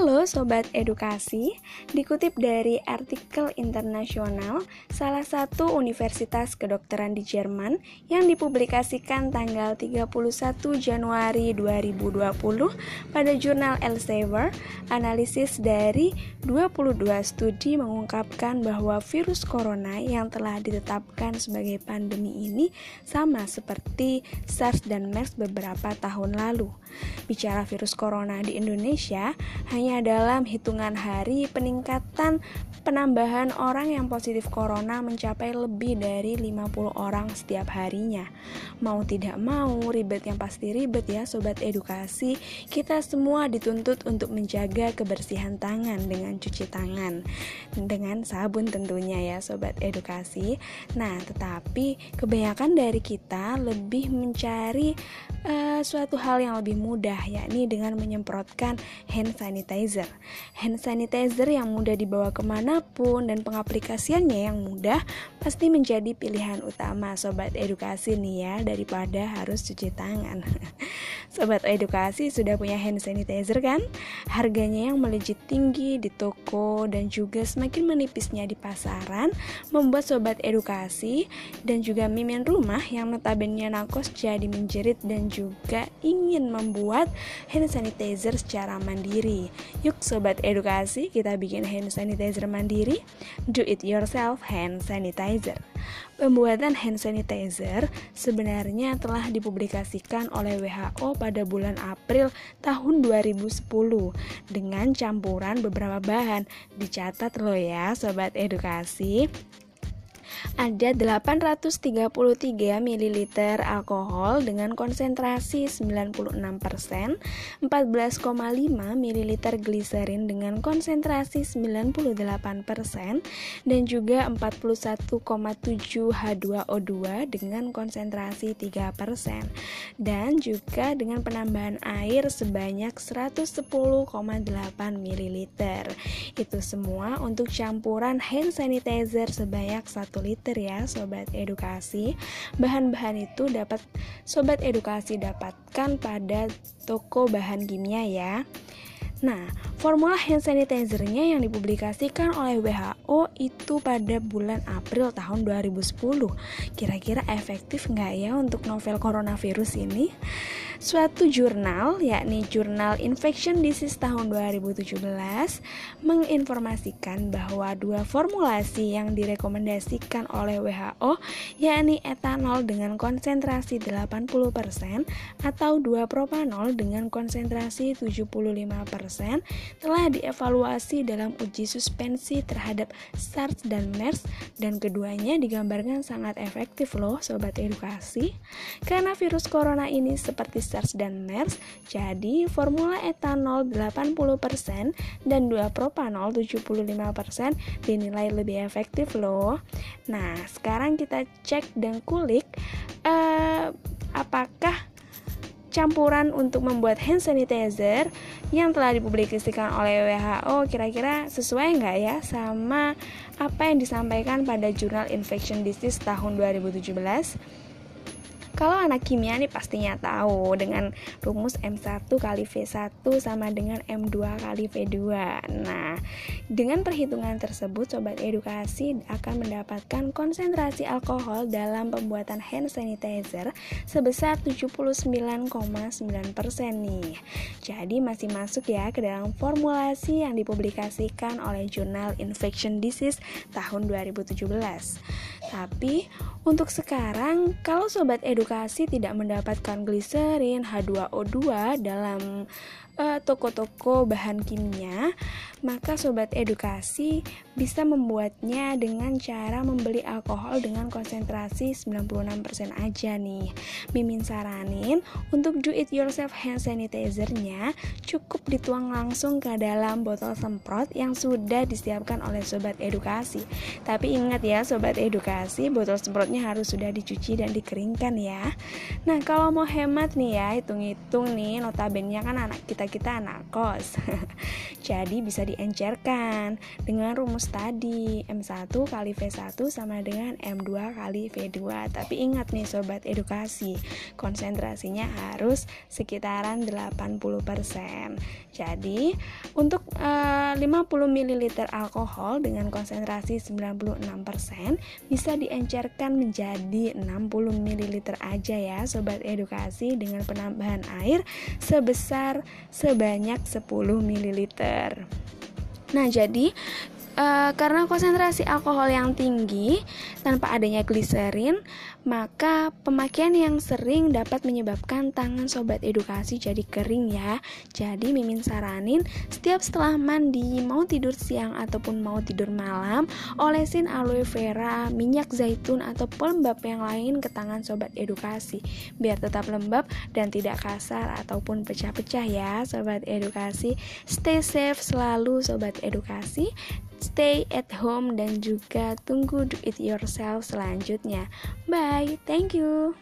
Halo Sobat Edukasi, dikutip dari artikel internasional salah satu universitas kedokteran di Jerman yang dipublikasikan tanggal 31 Januari 2020 pada jurnal Elsevier, analisis dari 22 studi mengungkapkan bahwa virus corona yang telah ditetapkan sebagai pandemi ini sama seperti SARS dan MERS beberapa tahun lalu. Bicara virus corona di Indonesia, hanya dalam hitungan hari peningkatan penambahan orang yang positif corona mencapai lebih dari 50 orang setiap harinya. Mau tidak mau, ribet yang pasti ribet ya sobat edukasi. Kita semua dituntut untuk menjaga kebersihan tangan dengan cuci tangan. Dengan sabun tentunya ya sobat edukasi. Nah, tetapi kebanyakan dari kita lebih mencari uh, suatu hal yang lebih mudah yakni dengan menyemprotkan hand sanitizer. Hand sanitizer yang mudah dibawa ke mana pun dan pengaplikasiannya yang mudah pasti menjadi pilihan utama sobat edukasi nih ya daripada harus cuci tangan. sobat edukasi sudah punya hand sanitizer kan? Harganya yang melejit tinggi di toko dan juga semakin menipisnya di pasaran membuat sobat edukasi dan juga mimin rumah yang notabene nakos jadi menjerit dan juga ingin membuat hand sanitizer secara mandiri. Yuk sobat edukasi, kita bikin hand sanitizer mandiri. Do it yourself hand sanitizer. Pembuatan hand sanitizer sebenarnya telah dipublikasikan oleh WHO pada bulan April tahun 2010 dengan campuran beberapa bahan. Dicatat loh ya sobat edukasi ada 833 ml alkohol dengan konsentrasi 96%, 14,5 ml gliserin dengan konsentrasi 98%, dan juga 41,7 H2O2 dengan konsentrasi 3%, dan juga dengan penambahan air sebanyak 110,8 ml. Itu semua untuk campuran hand sanitizer sebanyak 1 liter ya sobat edukasi. Bahan-bahan itu dapat sobat edukasi dapatkan pada toko bahan kimia ya. Nah, formula hand sanitizer-nya yang dipublikasikan oleh WHO itu pada bulan April tahun 2010. Kira-kira efektif nggak ya untuk novel coronavirus ini? Suatu jurnal, yakni Jurnal Infection Disease tahun 2017, menginformasikan bahwa dua formulasi yang direkomendasikan oleh WHO, yakni etanol dengan konsentrasi 80% atau dua propanol dengan konsentrasi 75%, telah dievaluasi dalam uji suspensi terhadap SARS dan MERS dan keduanya digambarkan sangat efektif loh sobat edukasi. Karena virus corona ini seperti SARS dan MERS, jadi formula etanol 80% dan 2 propanol 75% dinilai lebih efektif loh. Nah, sekarang kita cek dan kulik uh, apakah campuran untuk membuat hand sanitizer yang telah dipublikasikan oleh WHO kira-kira sesuai nggak ya sama apa yang disampaikan pada jurnal Infection Disease tahun 2017? Kalau anak kimia nih pastinya tahu dengan rumus M1 kali V1 sama dengan M2 kali V2. Nah, dengan perhitungan tersebut sobat edukasi akan mendapatkan konsentrasi alkohol dalam pembuatan hand sanitizer sebesar 79,9% nih. Jadi masih masuk ya ke dalam formulasi yang dipublikasikan oleh jurnal Infection Disease tahun 2017. Tapi untuk sekarang kalau sobat edukasi tidak mendapatkan gliserin H2O2 dalam uh, toko-toko bahan kimia, maka sobat edukasi bisa membuatnya dengan cara membeli alkohol dengan konsentrasi 96% aja nih. Mimin saranin untuk do it yourself hand sanitizer-nya cukup dituang langsung ke dalam botol semprot yang sudah disiapkan oleh sobat edukasi. Tapi ingat ya sobat edukasi, botol semprotnya harus sudah dicuci dan dikeringkan ya. Nah, kalau mau hemat nih ya, hitung-hitung nih notabene kan anak kita kita anak kos. Jadi bisa diencerkan dengan rumus tadi M1 kali V1 sama dengan M2 kali V2. Tapi ingat nih sobat edukasi, konsentrasinya harus sekitaran 80%. Jadi untuk uh, 50 ml alkohol dengan konsentrasi 96% bisa diencerkan menjadi 60 ml aja ya sobat edukasi dengan penambahan air sebesar sebanyak 10 ml. Nah, jadi uh, karena konsentrasi alkohol yang tinggi tanpa adanya gliserin, maka pemakaian yang sering dapat menyebabkan tangan sobat edukasi jadi kering ya. Jadi Mimin saranin setiap setelah mandi, mau tidur siang ataupun mau tidur malam, olesin aloe vera, minyak zaitun atau pelembab yang lain ke tangan sobat edukasi biar tetap lembab dan tidak kasar ataupun pecah-pecah ya sobat edukasi. Stay safe selalu sobat edukasi stay at home dan juga tunggu do it yourself selanjutnya. Bye, thank you.